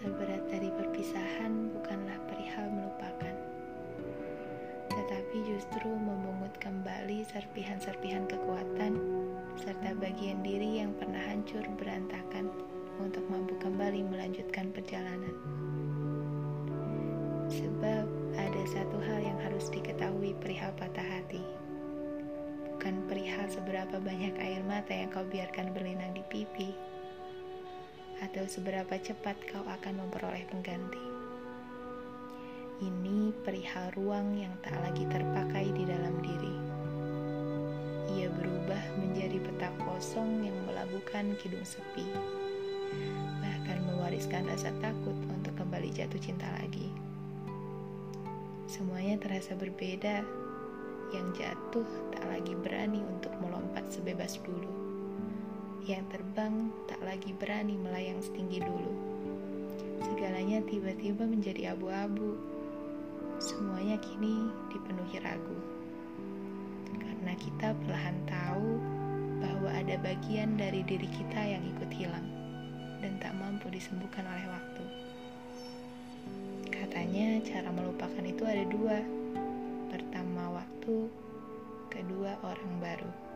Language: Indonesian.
terberat dari perpisahan bukanlah perihal melupakan, tetapi justru memungut kembali serpihan-serpihan kekuatan serta bagian diri yang pernah hancur berantakan untuk mampu kembali melanjutkan perjalanan. Sebab ada satu hal yang harus diketahui perihal patah hati. Bukan perihal seberapa banyak air mata yang kau biarkan berlinang di pipi, atau seberapa cepat kau akan memperoleh pengganti. Ini perihal ruang yang tak lagi terpakai di dalam diri. Ia berubah menjadi peta kosong yang melabuhkan kidung sepi, bahkan mewariskan rasa takut untuk kembali jatuh cinta lagi. Semuanya terasa berbeda, yang jatuh tak lagi berani untuk melompat sebebas dulu, yang terbang tak lagi berani melayang setinggi dulu. Segalanya tiba-tiba menjadi abu-abu semuanya kini dipenuhi ragu. Karena kita perlahan tahu bahwa ada bagian dari diri kita yang ikut hilang dan tak mampu disembuhkan oleh waktu. Katanya cara melupakan itu ada dua. Pertama waktu, kedua orang baru.